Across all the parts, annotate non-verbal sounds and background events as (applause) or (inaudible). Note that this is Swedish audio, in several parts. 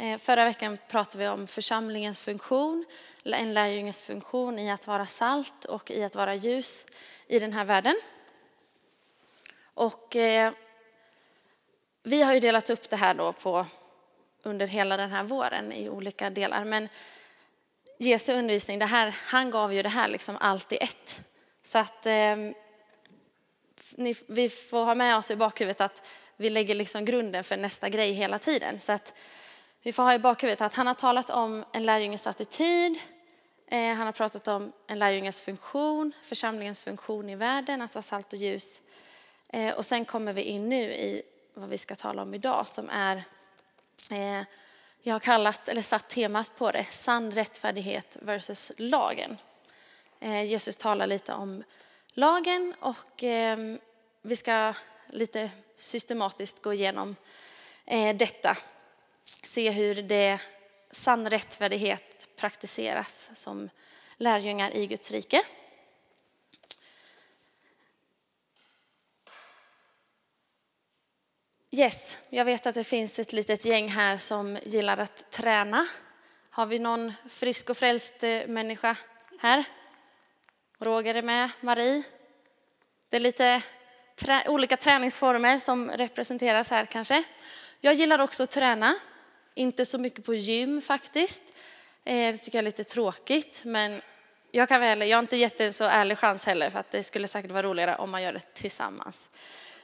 Eh, förra veckan pratade vi om församlingens funktion, en lärjunges funktion i att vara salt och i att vara ljus i den här världen. Och eh, vi har ju delat upp det här då på, under hela den här våren i olika delar. Men Jesu undervisning, det här, han gav ju det här liksom allt i ett. Så att eh, ni, vi får ha med oss i bakhuvudet att vi lägger liksom grunden för nästa grej hela tiden. Så att vi får ha i bakhuvudet att han har talat om en lärjunges attityd, eh, han har pratat om en lärjunges funktion, församlingens funktion i världen, att vara salt och ljus. Eh, och sen kommer vi in nu i vad vi ska tala om idag som är, eh, jag har kallat, eller satt temat på det, sann rättfärdighet versus lagen. Jesus talar lite om lagen och ehm, vi ska lite systematiskt gå igenom detta se hur det sann rättfärdighet praktiseras som lärjungar i Guds rike. Yes, jag vet att det finns ett litet gäng här som gillar att träna. Har vi någon frisk och frälst eh, människa här? Roger är med, Marie. Det är lite trä olika träningsformer som representeras här kanske. Jag gillar också att träna. Inte så mycket på gym faktiskt. Eh, det tycker jag är lite tråkigt, men jag, kan väl, jag har inte gett en så ärlig chans heller för att det skulle säkert vara roligare om man gör det tillsammans.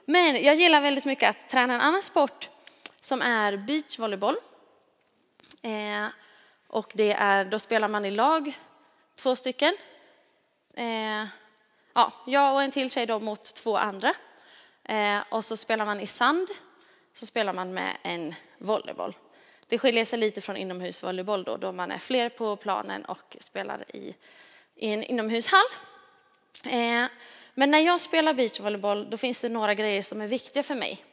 Men jag gillar väldigt mycket att träna en annan sport som är beachvolleyboll. Eh, och det är, då spelar man i lag, två stycken. Eh, ja, jag och en till tjej då mot två andra. Eh, och så spelar man i sand, så spelar man med en volleyboll. Det skiljer sig lite från inomhusvolleyboll då, då man är fler på planen och spelar i, i en inomhushall. Eh, men när jag spelar beachvolleyboll då finns det några grejer som är viktiga för mig.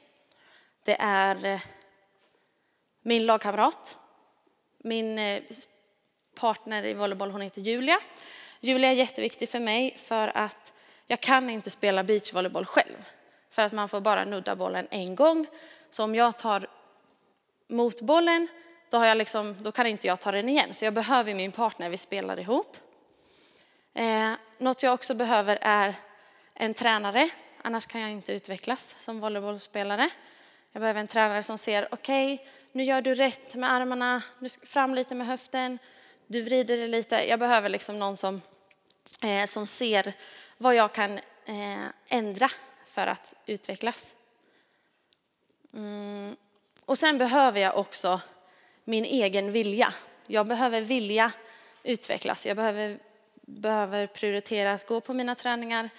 Det är eh, min lagkamrat, min eh, partner i volleyboll, hon heter Julia. Julia är jätteviktig för mig för att jag kan inte spela beachvolleyboll själv. För att man får bara nudda bollen en gång. Så om jag tar mot bollen, då, har jag liksom, då kan inte jag ta den igen. Så jag behöver min partner, vi spelar ihop. Eh, något jag också behöver är en tränare, annars kan jag inte utvecklas som volleybollspelare. Jag behöver en tränare som ser, okej, okay, nu gör du rätt med armarna, nu fram lite med höften, du vrider dig lite. Jag behöver liksom någon som, eh, som ser vad jag kan eh, ändra för att utvecklas. Mm. Och sen behöver jag också min egen vilja. Jag behöver vilja utvecklas. Jag behöver, behöver prioritera att gå på mina träningar,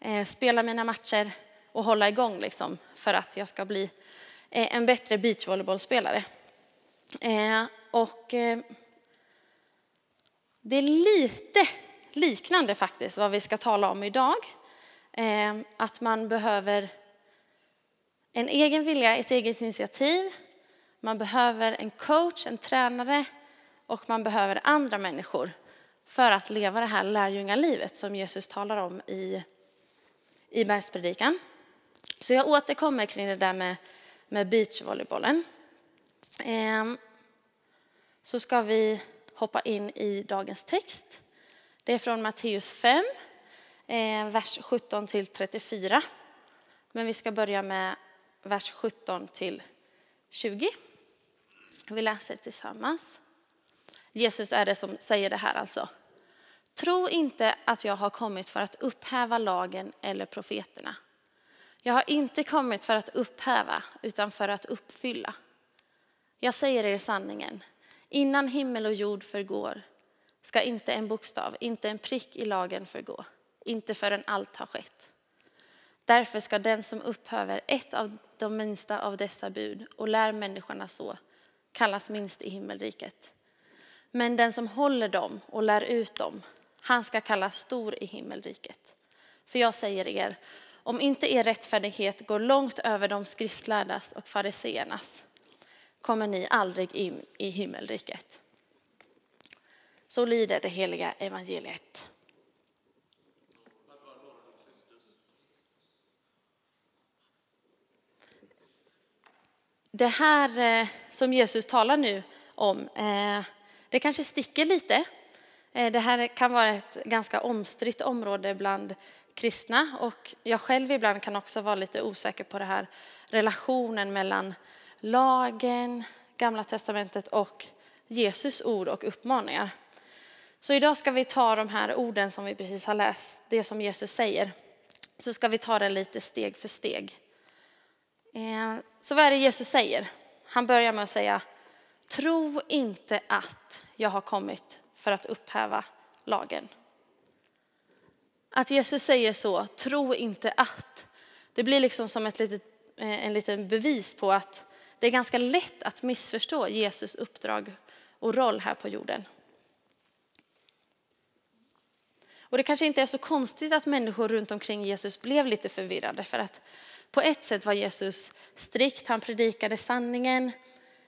eh, spela mina matcher och hålla igång liksom, för att jag ska bli eh, en bättre beachvolleybollspelare. Eh, och eh, det är lite liknande faktiskt vad vi ska tala om idag. Eh, att man behöver en egen vilja, ett eget initiativ. Man behöver en coach, en tränare och man behöver andra människor för att leva det här lärjungalivet som Jesus talar om i, i bergspredikan. Så jag återkommer kring det där med, med beachvolleybollen. Ehm, så ska vi hoppa in i dagens text. Det är från Matteus 5, eh, vers 17 till 34. Men vi ska börja med vers 17 till 20. Vi läser tillsammans. Jesus är det som säger det här alltså. Tro inte att jag har kommit för att upphäva lagen eller profeterna. Jag har inte kommit för att upphäva utan för att uppfylla. Jag säger er sanningen. Innan himmel och jord förgår ska inte en bokstav, inte en prick i lagen förgå, inte förrän allt har skett. Därför ska den som upphäver ett av de minsta av dessa bud och lär människorna så kallas minst i himmelriket. Men den som håller dem och lär ut dem, han ska kallas stor i himmelriket. För jag säger er, om inte er rättfärdighet går långt över de skriftlärdas och fariseernas kommer ni aldrig in i himmelriket. Så lyder det heliga evangeliet. Det här eh, som Jesus talar nu om. Eh, det kanske sticker lite. Eh, det här kan vara ett ganska omstritt område bland kristna och jag själv ibland kan också vara lite osäker på det här relationen mellan lagen, Gamla testamentet och Jesus ord och uppmaningar. Så idag ska vi ta de här orden som vi precis har läst, det som Jesus säger. Så ska vi ta det lite steg för steg. Eh, så vad är det Jesus säger? Han börjar med att säga, tro inte att jag har kommit för att upphäva lagen. Att Jesus säger så, tro inte att. Det blir liksom som ett litet, eh, en liten bevis på att det är ganska lätt att missförstå Jesus uppdrag och roll här på jorden. Och det kanske inte är så konstigt att människor runt omkring Jesus blev lite förvirrade för att på ett sätt var Jesus strikt, han predikade sanningen,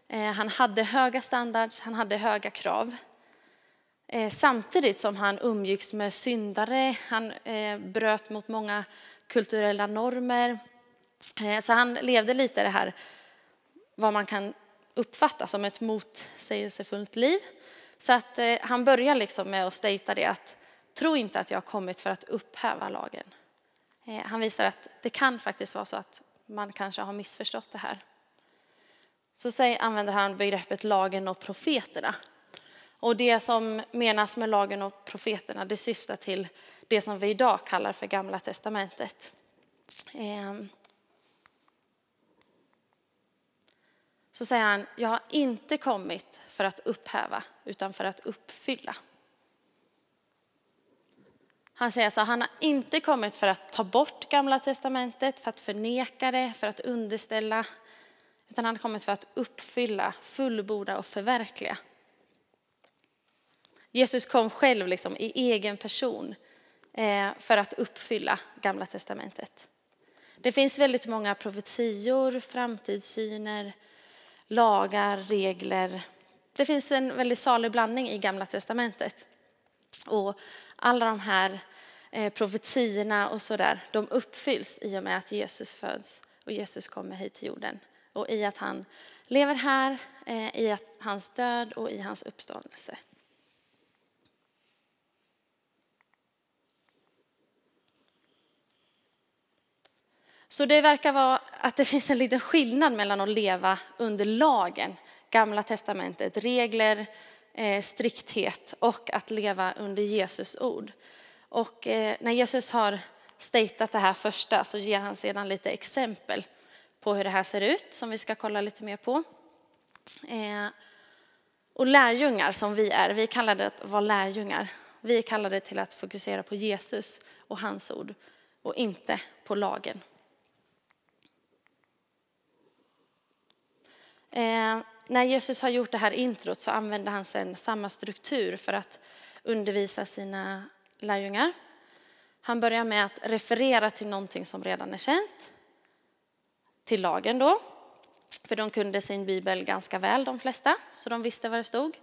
eh, han hade höga standards, han hade höga krav. Eh, samtidigt som han umgicks med syndare, han eh, bröt mot många kulturella normer. Så han levde lite det här, vad man kan uppfatta som ett motsägelsefullt liv. Så att han börjar liksom med att stata det att tro inte att jag har kommit för att upphäva lagen. Eh, han visar att det kan faktiskt vara så att man kanske har missförstått det här. Så använder han begreppet lagen och profeterna. Och det som menas med lagen och profeterna, det syftar till det som vi idag kallar för Gamla Testamentet. Ehm. Så säger han, jag har inte kommit för att upphäva, utan för att uppfylla. Han säger så, han har inte kommit för att ta bort Gamla Testamentet, för att förneka det, för att underställa, utan han har kommit för att uppfylla, fullborda och förverkliga. Jesus kom själv liksom i egen person eh, för att uppfylla Gamla testamentet. Det finns väldigt många profetior, framtidssyner, lagar, regler. Det finns en väldigt salig blandning i Gamla testamentet. Och alla de här eh, profetierna och sådär, de uppfylls i och med att Jesus föds och Jesus kommer hit till jorden. Och i att han lever här, eh, i hans död och i hans uppståndelse. Så det verkar vara att det (laughs) finns en liten skillnad mellan att leva under lagen, Gamla testamentet, regler, Eh, strikthet och att leva under Jesus ord. Och eh, när Jesus har statat det här första så ger han sedan lite exempel på hur det här ser ut som vi ska kolla lite mer på. Eh, och lärjungar som vi är, vi kallar det att vara lärjungar. Vi är kallade till att fokusera på Jesus och hans ord och inte på lagen. När Jesus har gjort det här introt så använder han sen samma struktur för att undervisa sina lärjungar. Han börjar med att referera till någonting som redan är känt, till lagen då. För de kunde sin bibel ganska väl de flesta, så de visste vad det stod.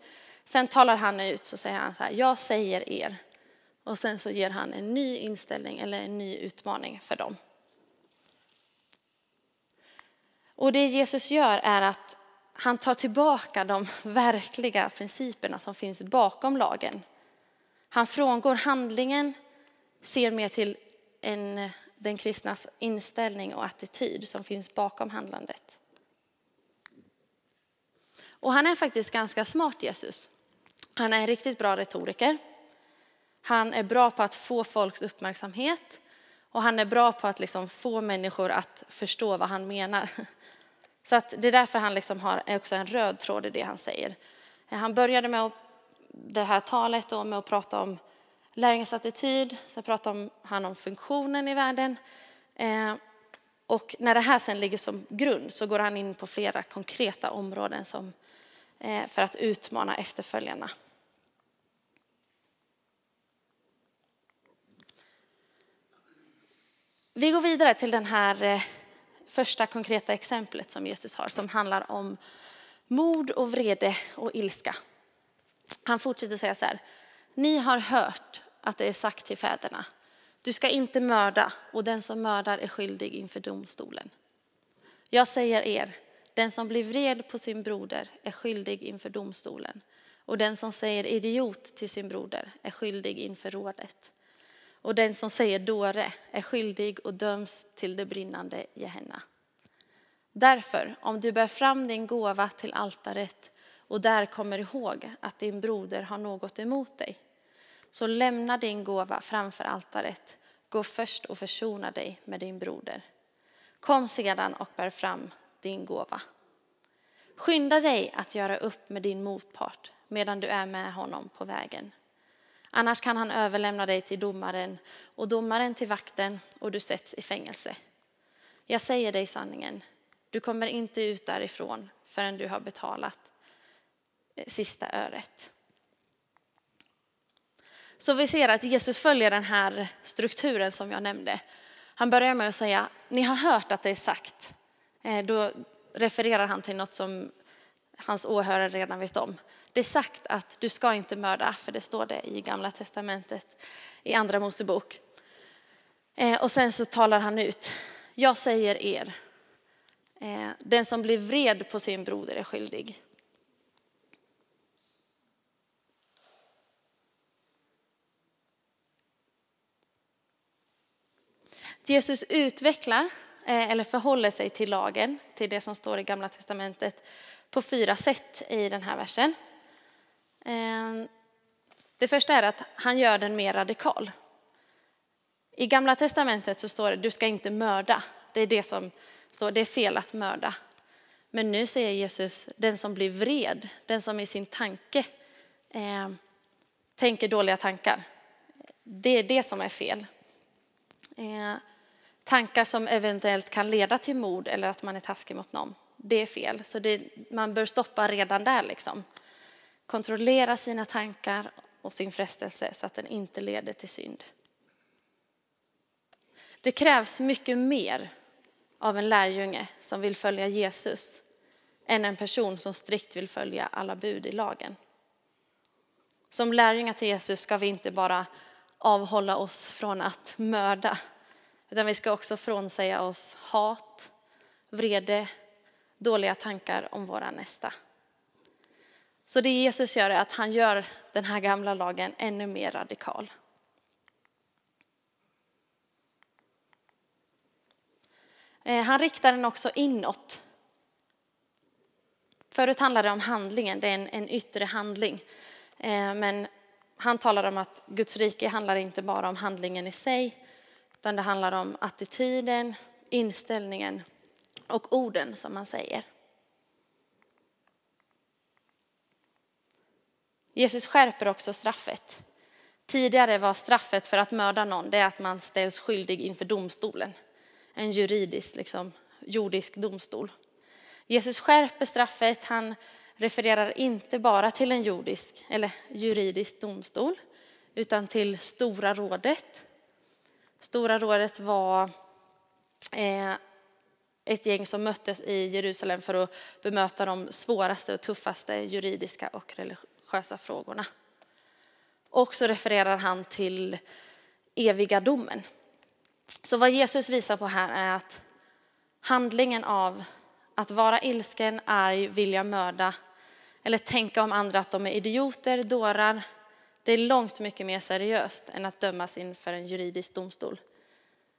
Sen talar han ut så säger han så här, jag säger er. Och sen så ger han en ny inställning eller en ny utmaning för dem. Och det Jesus gör är att han tar tillbaka de verkliga principerna som finns bakom lagen. Han frångår handlingen, ser mer till en, den kristnas inställning och attityd som finns bakom handlandet. Och han är faktiskt ganska smart, Jesus. Han är en riktigt bra retoriker. Han är bra på att få folks uppmärksamhet och han är bra på att liksom få människor att förstå vad han menar. Så att det är därför han liksom har också en röd tråd i det han säger. Eh, han började med att, det här talet då, med att prata om lärjungens attityd, sen pratar han om funktionen i världen. Eh, och när det här sen ligger som grund så går han in på flera konkreta områden som, eh, för att utmana efterföljarna. Vi går vidare till den här eh, första konkreta exemplet som Jesus har som handlar om mord och vrede och ilska. Han fortsätter säga så här. Ni har hört att det är sagt till fäderna. Du ska inte mörda och den som mördar är skyldig inför domstolen. Jag säger er, Den som blir vred på sin broder är skyldig inför domstolen och den som säger idiot till sin broder är skyldig inför rådet. Och den som säger dåre är skyldig och döms till det brinnande Gehenna. Därför, om du bär fram din gåva till altaret och där kommer ihåg att din broder har något emot dig, så lämna din gåva framför altaret. Gå först och försona dig med din broder. Kom sedan och bär fram din gåva. Skynda dig att göra upp med din motpart medan du är med honom på vägen. Annars kan han överlämna dig till domaren och domaren till vakten och du sätts i fängelse. Jag säger dig sanningen, du kommer inte ut därifrån förrän du har betalat eh, sista öret. Så vi ser att Jesus följer den här strukturen som jag nämnde. Han börjar med att säga, ni har hört att det är sagt. Eh, då refererar han till något som hans åhörare redan vet om. Det är sagt att du ska inte mörda, för det står det i gamla testamentet i andra Mosebok. Eh, och sen så talar han ut, jag säger er, eh, den som blir vred på sin broder är skyldig. Jesus utvecklar eh, eller förhåller sig till lagen, till det som står i Gamla Testamentet på fyra sätt i den här versen. Ehm, det första är att han gör den mer radikal. I Gamla Testamentet så står det du ska inte mörda. Det är det som står, det är fel att mörda. Men nu säger Jesus den som blir vred, den som i sin tanke eh, tänker dåliga tankar. Det är det som är fel. Eh, tankar som eventuellt kan leda till mord eller att man är taskig mot någon. Det är fel, så det, man bör stoppa redan där. Liksom. Kontrollera sina tankar och sin frestelse så att den inte leder till synd. Det krävs mycket mer av en lärjunge som vill följa Jesus än en person som strikt vill följa alla bud i lagen. Som lärjungar till Jesus ska vi inte bara avhålla oss från att mörda utan vi ska också frånsäga oss hat, vrede, dåliga tankar om våra nästa. Så det Jesus gör är att han gör den här gamla lagen ännu mer radikal. Eh, han riktar den också inåt. Förut handlade det om handlingen, det är en, en yttre handling. Eh, men han talar om att Guds rike handlar inte bara om handlingen i sig, utan det handlar om attityden, inställningen och orden som man säger. Jesus skärper också straffet. Tidigare var straffet för att mörda någon det att man ställs skyldig inför domstolen. En juridisk, liksom, jordisk domstol. Jesus skärper straffet. Han refererar inte bara till en jordisk eller juridisk domstol utan till Stora rådet. Stora rådet var eh, ett gäng som möttes i Jerusalem för att bemöta de svåraste och tuffaste juridiska och religiösa frågorna. Och så refererar han till eviga domen. Så vad Jesus visar på här är att handlingen av att vara ilsken, arg, vilja mörda eller tänka om andra att de är idioter, dårar, det är långt mycket mer seriöst än att dömas inför en juridisk domstol.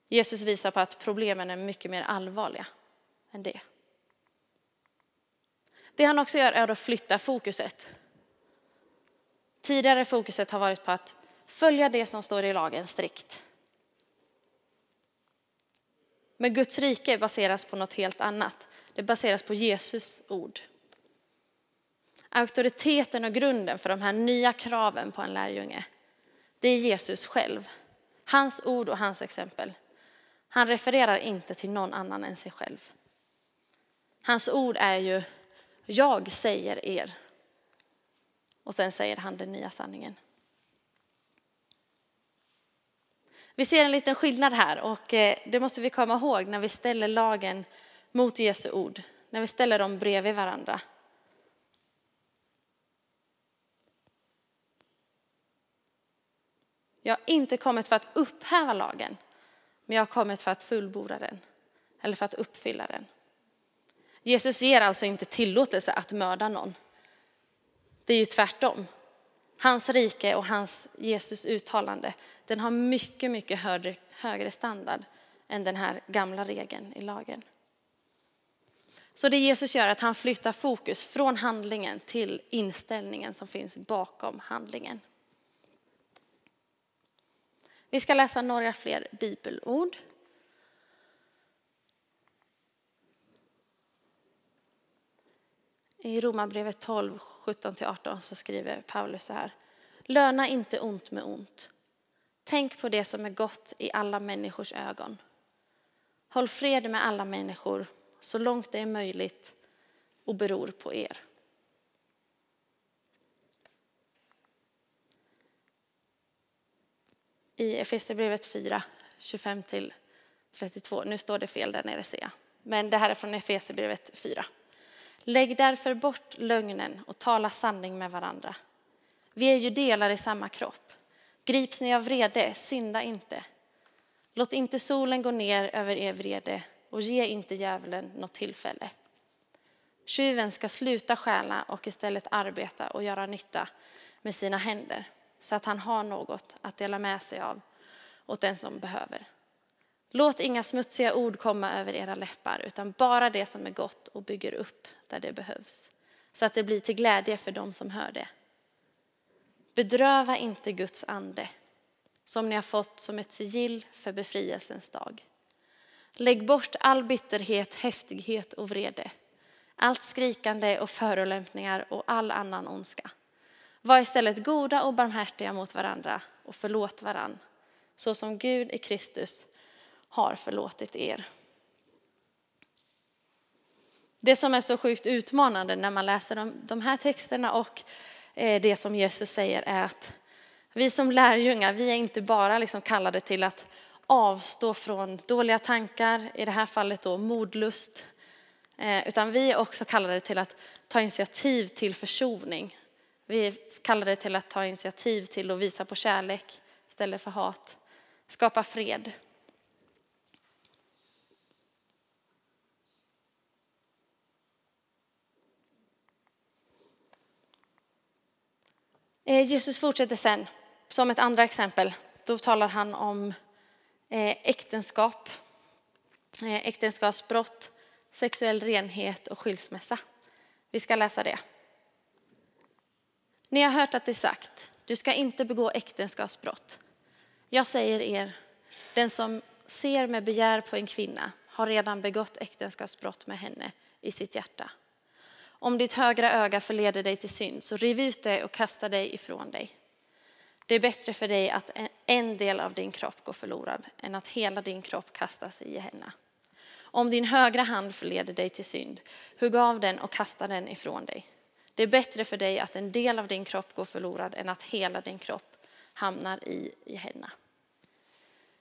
Jesus visar på att problemen är mycket mer allvarliga än det. Det han också gör är att flytta fokuset. Tidigare fokuset har varit på att följa det som står i lagen strikt. Men Guds rike baseras på något helt annat. Det baseras på Jesus ord. Auktoriteten och grunden för de här nya kraven på en lärjunge, det är Jesus själv. Hans ord och hans exempel. Han refererar inte till någon annan än sig själv. Hans ord är ju, jag säger er. Och sen säger han den nya sanningen. Vi ser en liten skillnad här och eh, det måste vi komma ihåg när vi ställer lagen mot Jesu ord, när vi ställer dem bredvid varandra. Jag har inte kommit för att upphäva lagen, men jag har kommit för att fullborda den, eller för att uppfylla den. Jesus ger alltså inte tillåtelse att mörda någon. Det är ju tvärtom. Hans rike och hans Jesus uttalande, den har mycket, mycket högre, högre standard än den här gamla regeln i lagen. Så det Jesus gör är att han flyttar fokus från handlingen till inställningen som finns bakom handlingen. Vi ska läsa några fler bibelord. I Romarbrevet 12, 17-18 så skriver Paulus så här. Löna inte ont med ont. Tänk på det som är gott i alla människors ögon. Håll fred med alla människor så långt det är möjligt och beror på er. I Efesierbrevet 4, 25-32, nu står det fel där nere ser jag, men det här är från Efesierbrevet 4. Lägg därför bort lögnen och tala sanning med varandra. Vi är ju delar i samma kropp. Grips ni av vrede, synda inte. Låt inte solen gå ner över er vrede och ge inte djävulen något tillfälle. Tjuven ska sluta stjäla och istället arbeta och göra nytta med sina händer så att han har något att dela med sig av åt den som behöver. Låt inga smutsiga ord komma över era läppar utan bara det som är gott och bygger upp där det behövs så att det blir till glädje för dem som hör det. Bedröva inte Guds ande som ni har fått som ett sigill för befrielsens dag. Lägg bort all bitterhet, häftighet och vrede, allt skrikande och förolämpningar och all annan ondska. Var istället goda och barmhärtiga mot varandra och förlåt varann, så som Gud i Kristus har förlåtit er. Det som är så sjukt utmanande när man läser de, de här texterna och eh, det som Jesus säger är att vi som lärjungar, vi är inte bara liksom kallade till att avstå från dåliga tankar, i det här fallet då mordlust, eh, utan vi är också kallade till att ta initiativ till försoning. Vi är kallade till att ta initiativ till att visa på kärlek istället för hat, skapa fred. Eh, Jesus fortsätter sen, som ett andra exempel. Då talar han om eh, äktenskap, eh, äktenskapsbrott, sexuell renhet och skilsmässa. Vi ska läsa det. Ni har hört att det är sagt, du ska inte begå äktenskapsbrott. Jag säger er, den som ser med begär på en kvinna har redan begått äktenskapsbrott med henne i sitt hjärta. Om ditt högra öga förleder dig till synd, så riv ut det och kasta dig ifrån dig. Det är bättre för dig att en del av din kropp går förlorad än att hela din kropp kastas i henne. Om din högra hand förleder dig till synd, hugg av den och kasta den ifrån dig. Det är bättre för dig att en del av din kropp går förlorad än att hela din kropp hamnar i, i henne.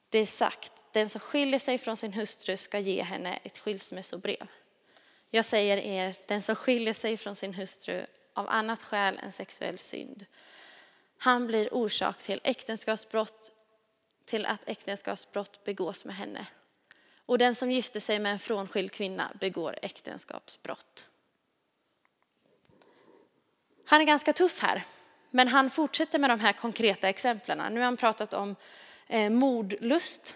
Det är sagt, den som skiljer sig från sin hustru ska ge henne ett skilsmässobrev. Jag säger er, den som skiljer sig från sin hustru av annat skäl än sexuell synd, han blir orsak till äktenskapsbrott, till att äktenskapsbrott begås med henne. Och den som gifter sig med en frånskild kvinna begår äktenskapsbrott. Han är ganska tuff här, men han fortsätter med de här konkreta exemplen. Nu har han pratat om eh, mordlust,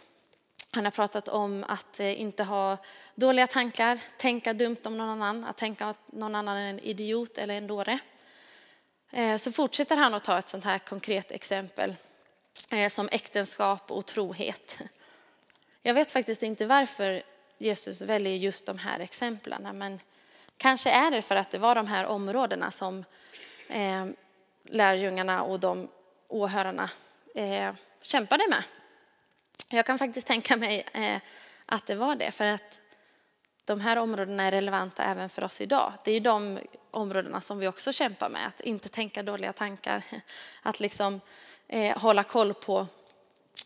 han har pratat om att eh, inte ha dåliga tankar, tänka dumt om någon annan, att tänka att någon annan är en idiot eller en dåre. Eh, så fortsätter han att ta ett sånt här konkret exempel eh, som äktenskap och trohet. Jag vet faktiskt inte varför Jesus väljer just de här exemplen, men kanske är det för att det var de här områdena som lärjungarna och de åhörarna kämpade med. Jag kan faktiskt tänka mig eh, att det var det, för att de här områdena är relevanta även för oss idag. Det är de områdena som vi också kämpar med, att inte tänka dåliga tankar, (laughs) att liksom eh, hålla koll på,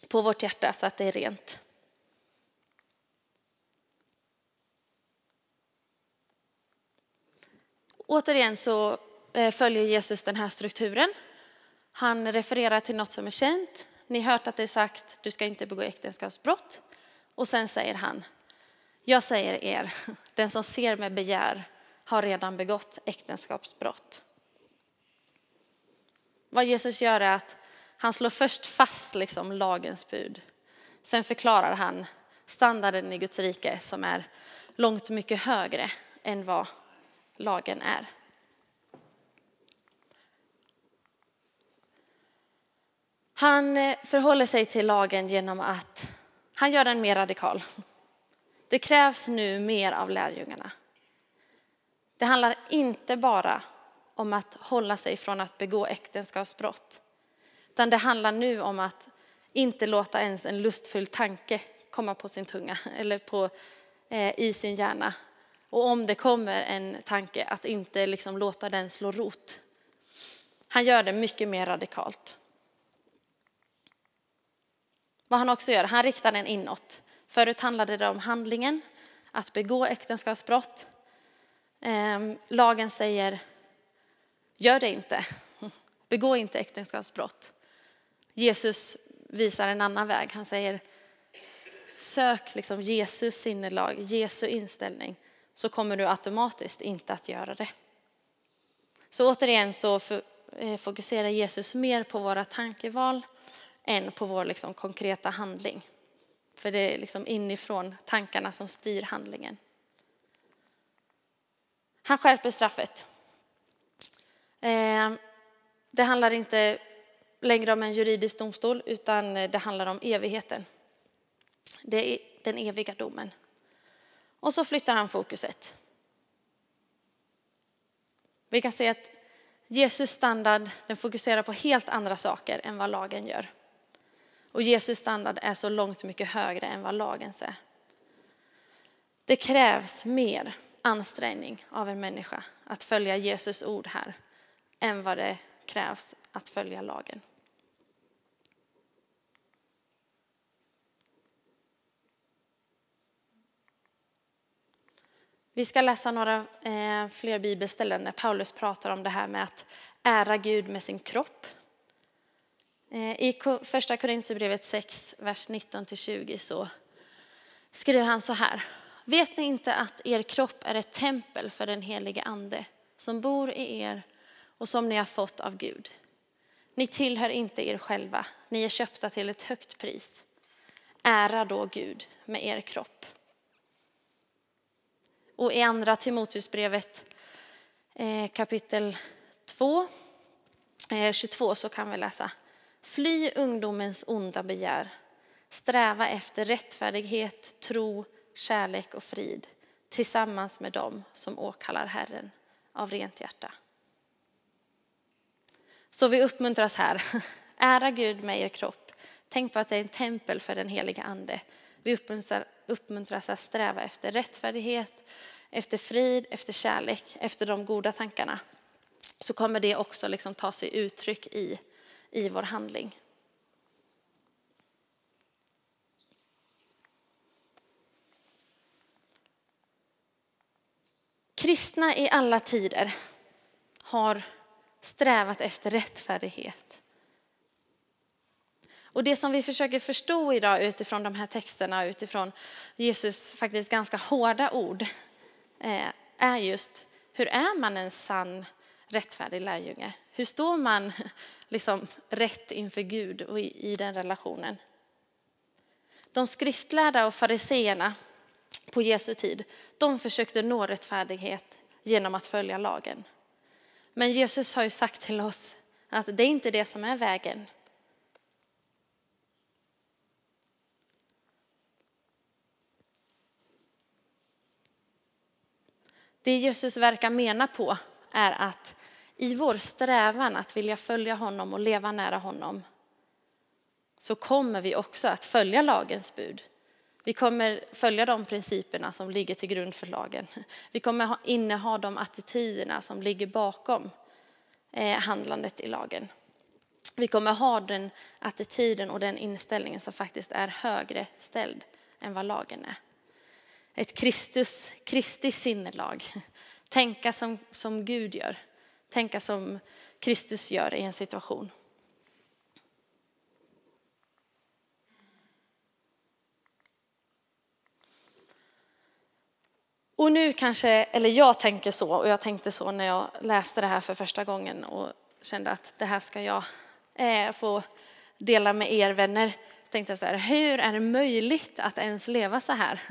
på vårt hjärta så att det är rent. Återigen så eh, följer Jesus den här strukturen. Han refererar till något som är känt, ni har hört att det är sagt, du ska inte begå äktenskapsbrott. Och sen säger han, Jag säger er, (laughs) den som ser med begär har redan begått äktenskapsbrott. Vad Jesus gör är att han slår först fast liksom lagens bud. Sen förklarar han standarden i Guds rike som är långt mycket högre än vad lagen är. Han eh, förhåller sig till lagen genom att han gör den mer radikal. Det krävs nu mer av lärjungarna. Det handlar inte bara om att hålla sig från att begå äktenskapsbrott. Utan det handlar nu om att inte låta ens en lustfull tanke komma på sin tunga eller på, eh, i sin hjärna. Och om det kommer en tanke, att inte liksom låta den slå rot. Han gör det mycket mer radikalt. Vad han också gör, han riktar den inåt. Förut handlade det om handlingen, att begå äktenskapsbrott. Ehm, lagen säger, gör det inte. (laughs) Begå inte äktenskapsbrott. Jesus visar en annan väg. Han säger, sök liksom Jesus sinnelag, Jesu inställning, så kommer du automatiskt inte att göra det. Så återigen så eh, fokuserar Jesus mer på våra tankeval än på vår liksom konkreta handling. För det är liksom inifrån tankarna som styr handlingen. Han skärper straffet. Eh, det handlar inte längre om en juridisk domstol utan det handlar om evigheten. Det är den eviga domen. Och så flyttar han fokuset. Vi kan se att Jesus standard den fokuserar på helt andra saker än vad lagen gör. Och Jesus standard är så långt mycket högre än vad lagens är. Det krävs mer ansträngning av en människa att följa Jesus ord här än vad det krävs att följa lagen. Vi ska läsa några eh, fler bibelställen när Paulus pratar om det här med att ära Gud med sin kropp. Eh, I första Korinthierbrevet 6, vers 19-20 så skriver han så här. Vet ni inte att er kropp är ett tempel för den helige ande som bor i er och som ni har fått av Gud? Ni tillhör inte er själva, ni är köpta till ett högt pris. Ära då Gud med er kropp. Och i andra Timoteusbrevet eh, kapitel 2, 22 eh, så kan vi läsa Fly ungdomens onda begär. Sträva efter rättfärdighet, tro, kärlek och frid tillsammans med dem som åkallar Herren av rent hjärta. Så vi uppmuntras här. (laughs) Ära Gud med er kropp. Tänk på att det är en tempel för den heliga Ande. Vi uppmuntras att sträva efter rättfärdighet, efter frid, efter kärlek, efter de goda tankarna. Så kommer det också liksom ta sig uttryck i i vår handling. Kristna i alla tider har strävat efter rättfärdighet. Och det som vi försöker förstå idag utifrån de här texterna, utifrån Jesus faktiskt ganska hårda ord, eh, är just hur är man en sann rättfärdig lärjunge? Hur står man (laughs) liksom rätt inför Gud och i, i den relationen? De skriftlärda och fariseerna på Jesu tid, de försökte nå rättfärdighet genom att följa lagen. Men Jesus har ju sagt till oss att det är inte det som är vägen. Det Jesus verkar mena på är att i vår strävan att vilja följa honom och leva nära honom så kommer vi också att följa lagens bud. Vi kommer följa de principerna som ligger till grund för lagen. Vi kommer inneha de attityderna som ligger bakom eh, handlandet i lagen. Vi kommer ha den attityden och den inställningen som faktiskt är högre ställd än vad lagen är. Ett Kristus, Kristi sinnelag. Tänka som, som Gud gör tänka som Kristus gör i en situation. Och nu kanske, eller jag tänker så, och jag tänkte så när jag läste det här för första gången och kände att det här ska jag eh, få dela med er vänner. Så tänkte jag så här, hur är det möjligt att ens leva så här?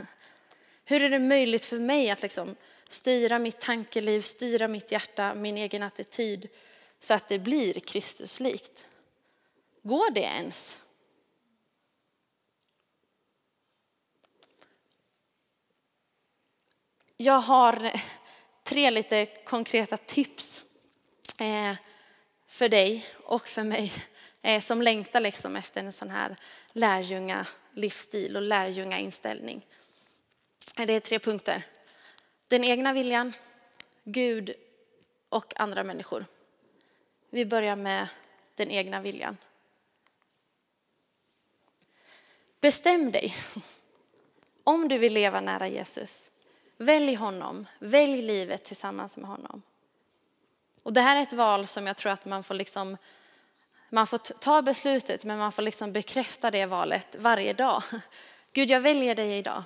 Hur är det möjligt för mig att liksom styra mitt tankeliv, styra mitt hjärta, min egen attityd så att det blir Kristuslikt? Går det ens? Jag har tre lite konkreta tips eh, för dig och för mig eh, som längtar liksom efter en sån här lärjunga livsstil och lärjunga inställning. Det är tre punkter. Den egna viljan, Gud och andra människor. Vi börjar med den egna viljan. Bestäm dig. Om du vill leva nära Jesus, välj honom. Välj livet tillsammans med honom. Och det här är ett val som jag tror att man får liksom man får ta beslutet men man får liksom bekräfta det valet varje dag. Gud, jag väljer dig idag.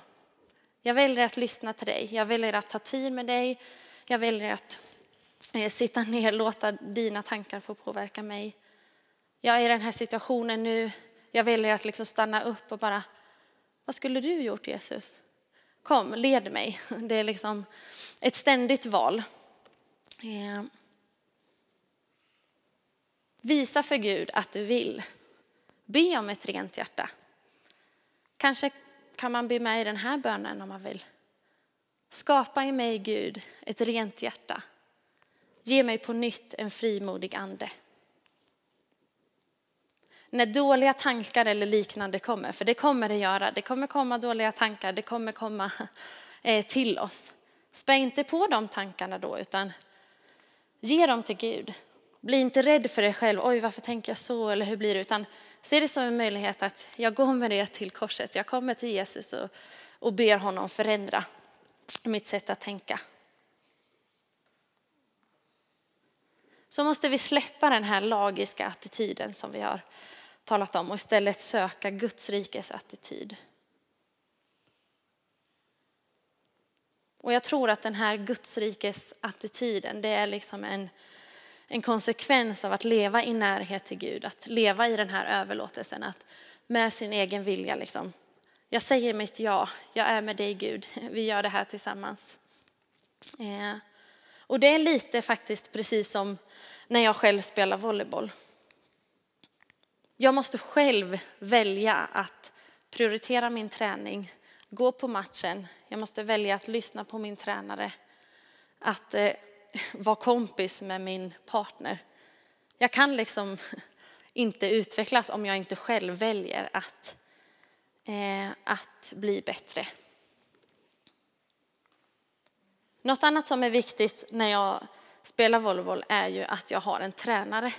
Jag väljer att lyssna till dig. Jag väljer att ta tid med dig. Jag väljer att eh, sitta (laughs) ner och låta dina tankar få påverka mig. Jag är i den här situationen nu. Jag väljer att liksom stanna upp och bara, vad skulle du gjort Jesus? Kom, led mig. (laughs) Det är liksom ett ständigt val. Eh, visa för Gud att du vill. Be om ett rent hjärta. Kanske kan man be med i den här bönen om man vill. Skapa i mig Gud ett rent hjärta. Ge mig på nytt en frimodig ande. När dåliga tankar eller liknande kommer, för det kommer det göra, det kommer komma dåliga tankar, det kommer komma eh, till oss. Spä inte på de tankarna då, utan ge dem till Gud. Bli inte rädd för dig själv, oj varför tänker jag så eller hur blir det, utan Se det som en möjlighet att jag går med det till korset. Jag kommer till Jesus och, och ber honom förändra mitt sätt att tänka. Så måste vi släppa den här lagiska attityden som vi har talat om och istället söka Guds rikes attityd. Och jag tror att den här Guds rikes attityden, det är liksom en en konsekvens av att leva i närhet till Gud, att leva i den här överlåtelsen, att med sin egen vilja liksom. Jag säger mitt ja, jag är med dig Gud, vi gör det här tillsammans. Eh, och det är lite faktiskt precis som när jag själv spelar volleyboll. Jag måste själv välja att prioritera min träning, gå på matchen. Jag måste välja att lyssna på min tränare. Att eh, (laughs) vara kompis med min partner. Jag kan liksom (laughs) inte utvecklas om jag inte själv väljer att, eh, att bli bättre. Något annat som är viktigt när jag spelar volleyboll är ju att jag har en tränare.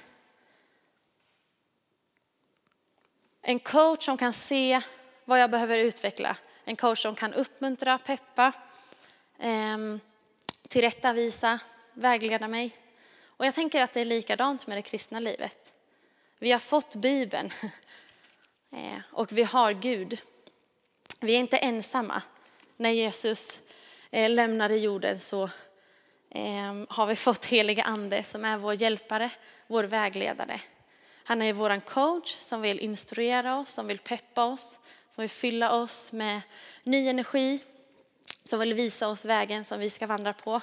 En coach som kan se vad jag behöver utveckla. En coach som kan uppmuntra, peppa, eh, tillrättavisa, vägleda mig. Och jag tänker att det är likadant med det kristna livet. Vi har fått Bibeln (laughs) eh, och vi har Gud. Vi är inte ensamma. När Jesus eh, lämnade jorden så eh, har vi fått heliga ande som är vår hjälpare, vår vägledare. Han är vår coach som vill instruera oss, som vill peppa oss, som vill fylla oss med ny energi, som vill visa oss vägen som vi ska vandra på.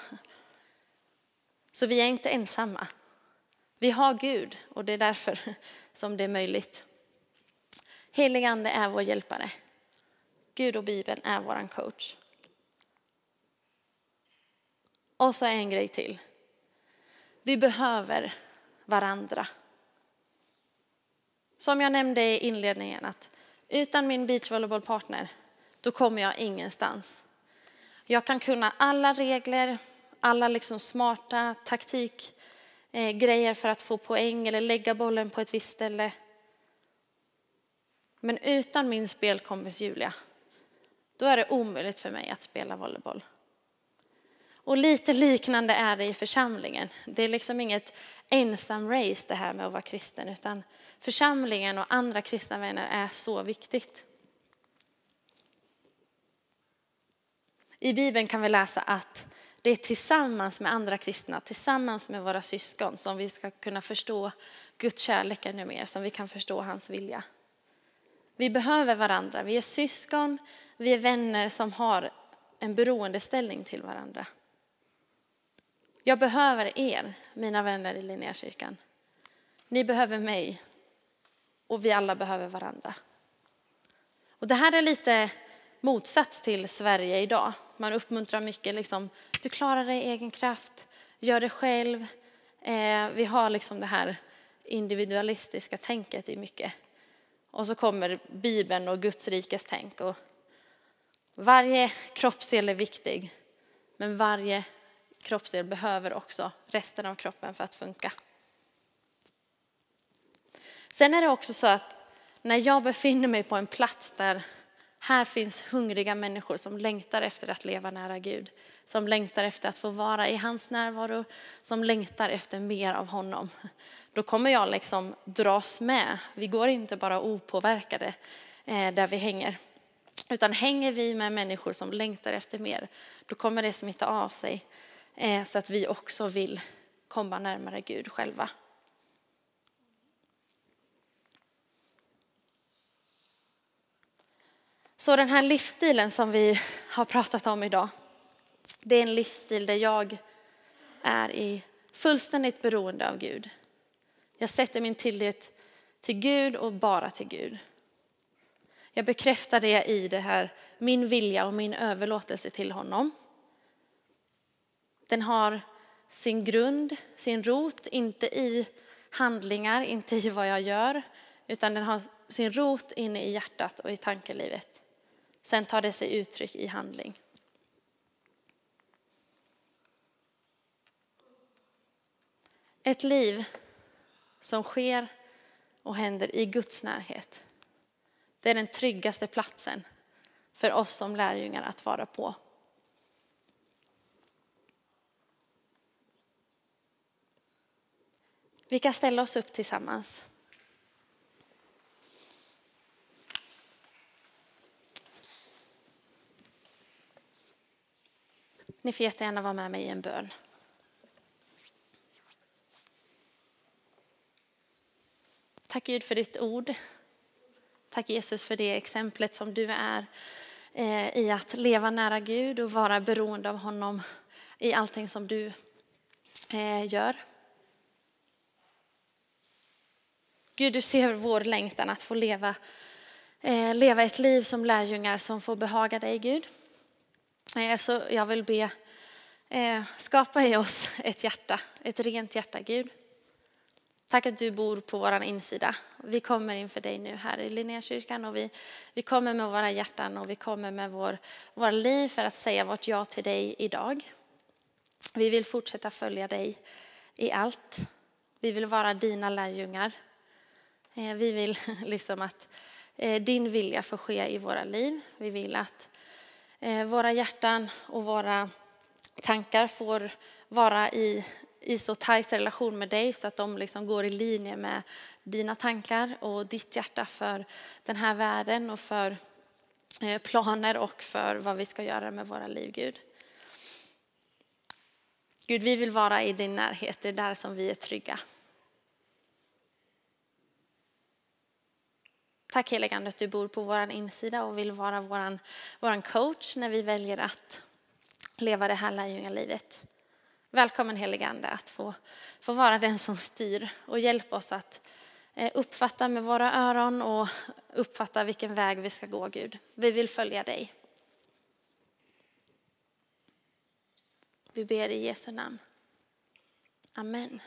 Så vi är inte ensamma. Vi har Gud och det är därför (laughs) som det är möjligt. Helig ande är vår hjälpare. Gud och Bibeln är vår coach. Och så en grej till. Vi behöver varandra. Som jag nämnde i inledningen att utan min beachvolleybollpartner då kommer jag ingenstans. Jag kan kunna alla regler, alla liksom smarta taktikgrejer för att få poäng eller lägga bollen på ett visst ställe. Men utan min spelkompis Julia, då är det omöjligt för mig att spela volleyboll. Och lite liknande är det i församlingen. Det är liksom inget ensam race det här med att vara kristen, utan församlingen och andra kristna vänner är så viktigt. I Bibeln kan vi läsa att det är tillsammans med andra kristna, tillsammans med våra syskon som vi ska kunna förstå Guds kärlek ännu mer, som vi kan förstå hans vilja. Vi behöver varandra, vi är syskon, vi är vänner som har en beroendeställning till varandra. Jag behöver er, mina vänner i Linnéakyrkan. Ni behöver mig och vi alla behöver varandra. Och det här är lite motsats till Sverige idag. Man uppmuntrar mycket, liksom, du klarar dig i egen kraft, gör det själv. Eh, vi har liksom det här individualistiska tänket i mycket. Och så kommer Bibeln och Guds rikes tänk. Och varje kroppsdel är viktig, men varje kroppsdel behöver också resten av kroppen för att funka. Sen är det också så att när jag befinner mig på en plats där här finns hungriga människor som längtar efter att leva nära Gud, som längtar efter att få vara i hans närvaro, som längtar efter mer av honom. Då kommer jag liksom dras med. Vi går inte bara opåverkade eh, där vi hänger. Utan hänger vi med människor som längtar efter mer, då kommer det smitta av sig eh, så att vi också vill komma närmare Gud själva. Så den här livsstilen som vi har pratat om idag, det är en livsstil där jag är i fullständigt beroende av Gud. Jag sätter min tillit till Gud och bara till Gud. Jag bekräftar det i det här, min vilja och min överlåtelse till honom. Den har sin grund, sin rot, inte i handlingar, inte i vad jag gör, utan den har sin rot inne i hjärtat och i tankelivet. Sen tar det sig uttryck i handling. Ett liv som sker och händer i Guds närhet. Det är den tryggaste platsen för oss som lärjungar att vara på. Vi kan ställa oss upp tillsammans. Ni får jättegärna vara med mig i en bön. Tack Gud för ditt ord. Tack Jesus för det exemplet som du är eh, i att leva nära Gud och vara beroende av honom i allting som du eh, gör. Gud, du ser vår längtan att få leva, eh, leva ett liv som lärjungar som får behaga dig, Gud. Så alltså, jag vill be, eh, skapa i oss ett hjärta, ett rent hjärta, Gud. Tack att du bor på vår insida. Vi kommer inför dig nu här i Linnékyrkan. och vi, vi kommer med våra hjärtan och vi kommer med vår, våra liv för att säga vårt ja till dig idag. Vi vill fortsätta följa dig i allt. Vi vill vara dina lärjungar. Eh, vi vill (laughs) liksom att eh, din vilja får ske i våra liv. Vi vill att Eh, våra hjärtan och våra tankar får vara i i så tajt relation med dig så att de liksom går i linje med dina tankar och ditt hjärta för den här världen och för eh, planer och för vad vi ska göra med våra liv, Gud. Gud, vi vill vara i din närhet, det är där som vi är trygga. Tack heligande att du bor på vår insida och vill vara vår våran coach när vi väljer att leva det här lärjungalivet. Välkommen heliga Ande att få, få vara den som styr och hjälp oss att eh, uppfatta med våra öron och uppfatta vilken väg vi ska gå Gud. Vi vill följa dig. Vi ber i Jesu namn. Amen.